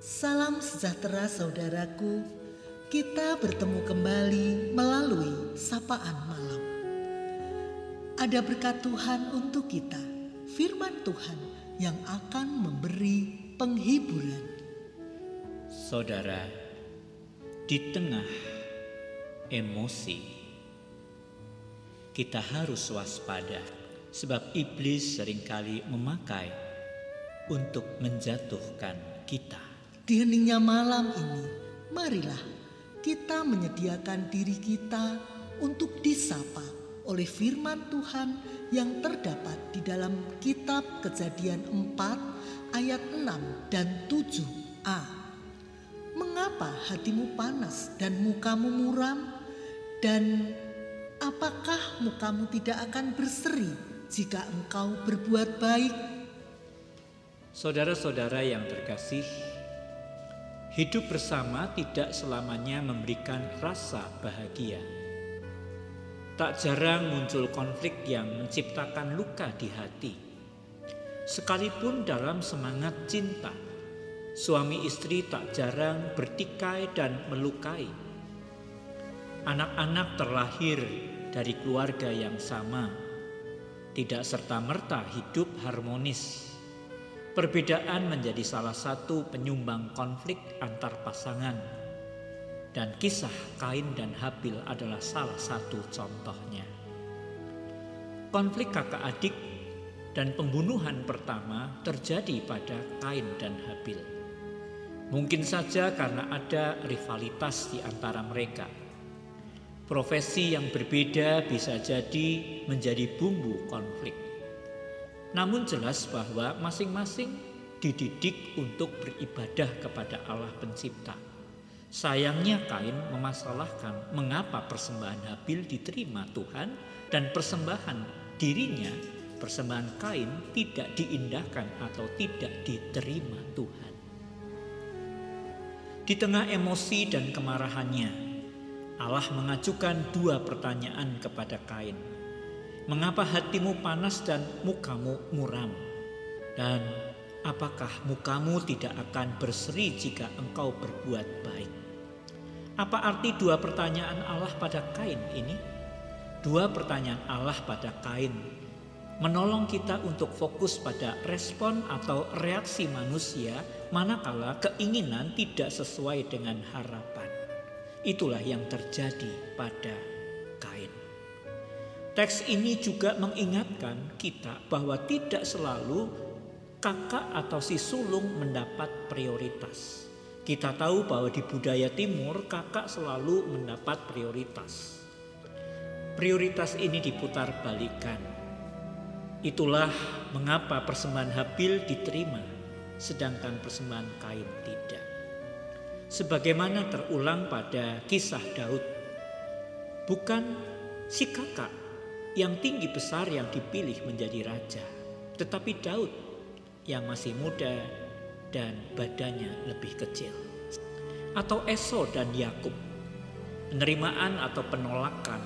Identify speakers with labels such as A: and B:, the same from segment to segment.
A: Salam sejahtera saudaraku. Kita bertemu kembali melalui sapaan malam. Ada berkat Tuhan untuk kita, firman Tuhan yang akan memberi penghiburan.
B: Saudara, di tengah emosi, kita harus waspada sebab iblis sering kali memakai untuk menjatuhkan kita.
A: Di heningnya malam ini, marilah kita menyediakan diri kita untuk disapa oleh firman Tuhan yang terdapat di dalam kitab Kejadian 4 ayat 6 dan 7a. Mengapa hatimu panas dan mukamu muram? Dan apakah mukamu tidak akan berseri jika engkau berbuat baik?
B: Saudara-saudara yang terkasih, hidup bersama tidak selamanya memberikan rasa bahagia. Tak jarang muncul konflik yang menciptakan luka di hati. Sekalipun dalam semangat cinta, suami istri tak jarang bertikai dan melukai. Anak-anak terlahir dari keluarga yang sama, tidak serta-merta hidup harmonis. Perbedaan menjadi salah satu penyumbang konflik antar pasangan. Dan kisah Kain dan Habil adalah salah satu contohnya. Konflik kakak adik dan pembunuhan pertama terjadi pada Kain dan Habil. Mungkin saja karena ada rivalitas di antara mereka. Profesi yang berbeda bisa jadi menjadi bumbu konflik. Namun jelas bahwa masing-masing dididik untuk beribadah kepada Allah pencipta. Sayangnya Kain memasalahkan mengapa persembahan Habil diterima Tuhan dan persembahan dirinya, persembahan Kain tidak diindahkan atau tidak diterima Tuhan. Di tengah emosi dan kemarahannya, Allah mengajukan dua pertanyaan kepada Kain. Mengapa hatimu panas dan mukamu muram? Dan apakah mukamu tidak akan berseri jika engkau berbuat baik? Apa arti dua pertanyaan Allah pada Kain ini? Dua pertanyaan Allah pada Kain menolong kita untuk fokus pada respon atau reaksi manusia manakala keinginan tidak sesuai dengan harapan. Itulah yang terjadi pada. Teks ini juga mengingatkan kita bahwa tidak selalu kakak atau si sulung mendapat prioritas. Kita tahu bahwa di budaya timur kakak selalu mendapat prioritas. Prioritas ini diputar balikan. Itulah mengapa persembahan Habil diterima sedangkan persembahan Kain tidak. Sebagaimana terulang pada kisah Daud. Bukan si kakak yang tinggi besar yang dipilih menjadi raja, tetapi Daud yang masih muda dan badannya lebih kecil. Atau Esau dan Yakub. Penerimaan atau penolakan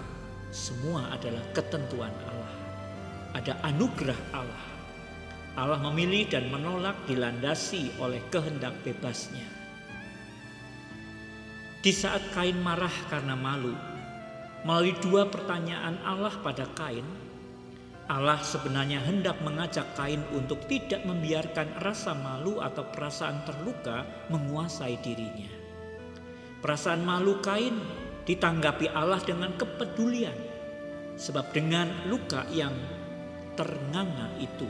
B: semua adalah ketentuan Allah. Ada anugerah Allah. Allah memilih dan menolak dilandasi oleh kehendak bebasnya. Di saat Kain marah karena malu, Melalui dua pertanyaan Allah pada Kain, Allah sebenarnya hendak mengajak Kain untuk tidak membiarkan rasa malu atau perasaan terluka menguasai dirinya. Perasaan malu Kain ditanggapi Allah dengan kepedulian, sebab dengan luka yang ternganga itu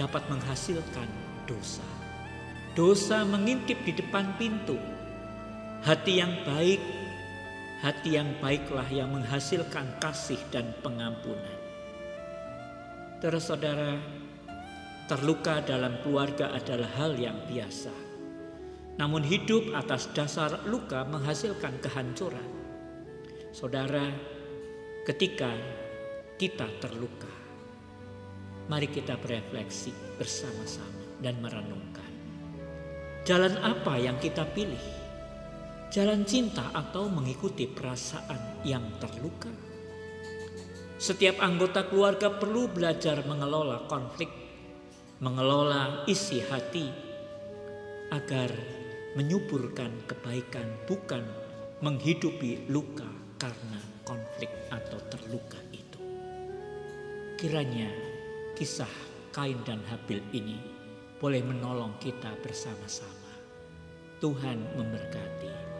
B: dapat menghasilkan dosa. Dosa mengintip di depan pintu. Hati yang baik hati yang baiklah yang menghasilkan kasih dan pengampunan. Terus saudara, terluka dalam keluarga adalah hal yang biasa. Namun hidup atas dasar luka menghasilkan kehancuran. Saudara, ketika kita terluka, mari kita berefleksi bersama-sama dan merenungkan. Jalan apa yang kita pilih? Jalan cinta atau mengikuti perasaan yang terluka. Setiap anggota keluarga perlu belajar mengelola konflik, mengelola isi hati, agar menyuburkan kebaikan bukan menghidupi luka karena konflik atau terluka itu. Kiranya kisah Kain dan Habil ini boleh menolong kita bersama-sama. Tuhan memberkati.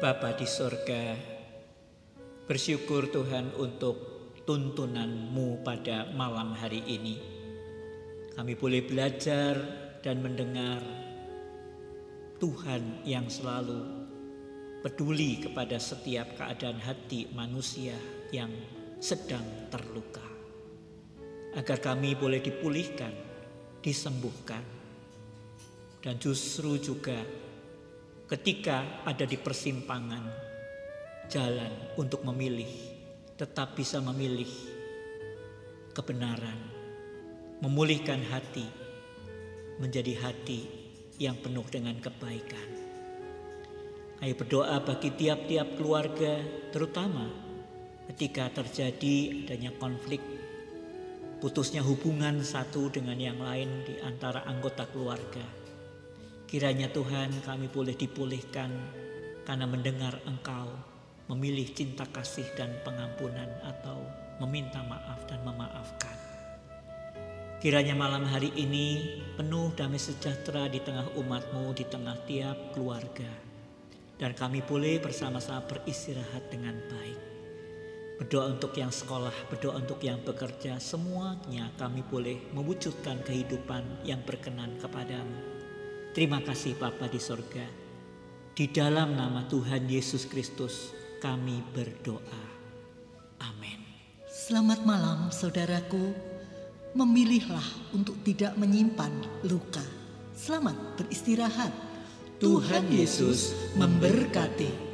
B: Bapa di sorga, bersyukur Tuhan untuk tuntunanmu pada malam hari ini. Kami boleh belajar dan mendengar Tuhan yang selalu peduli kepada setiap keadaan hati manusia yang sedang terluka. Agar kami boleh dipulihkan, disembuhkan, dan justru juga ketika ada di persimpangan jalan untuk memilih, tetap bisa memilih kebenaran, memulihkan hati menjadi hati yang penuh dengan kebaikan. Ayo berdoa bagi tiap-tiap keluarga, terutama ketika terjadi adanya konflik, putusnya hubungan satu dengan yang lain di antara anggota keluarga Kiranya Tuhan kami boleh dipulihkan karena mendengar Engkau memilih cinta kasih dan pengampunan atau meminta maaf dan memaafkan. Kiranya malam hari ini penuh damai sejahtera di tengah umatmu, di tengah tiap keluarga. Dan kami boleh bersama-sama beristirahat dengan baik. Berdoa untuk yang sekolah, berdoa untuk yang bekerja, semuanya kami boleh mewujudkan kehidupan yang berkenan kepadamu. Terima kasih Bapa di sorga. Di dalam nama Tuhan Yesus Kristus kami berdoa. Amin.
A: Selamat malam saudaraku. Memilihlah untuk tidak menyimpan luka. Selamat beristirahat.
B: Tuhan Yesus memberkati.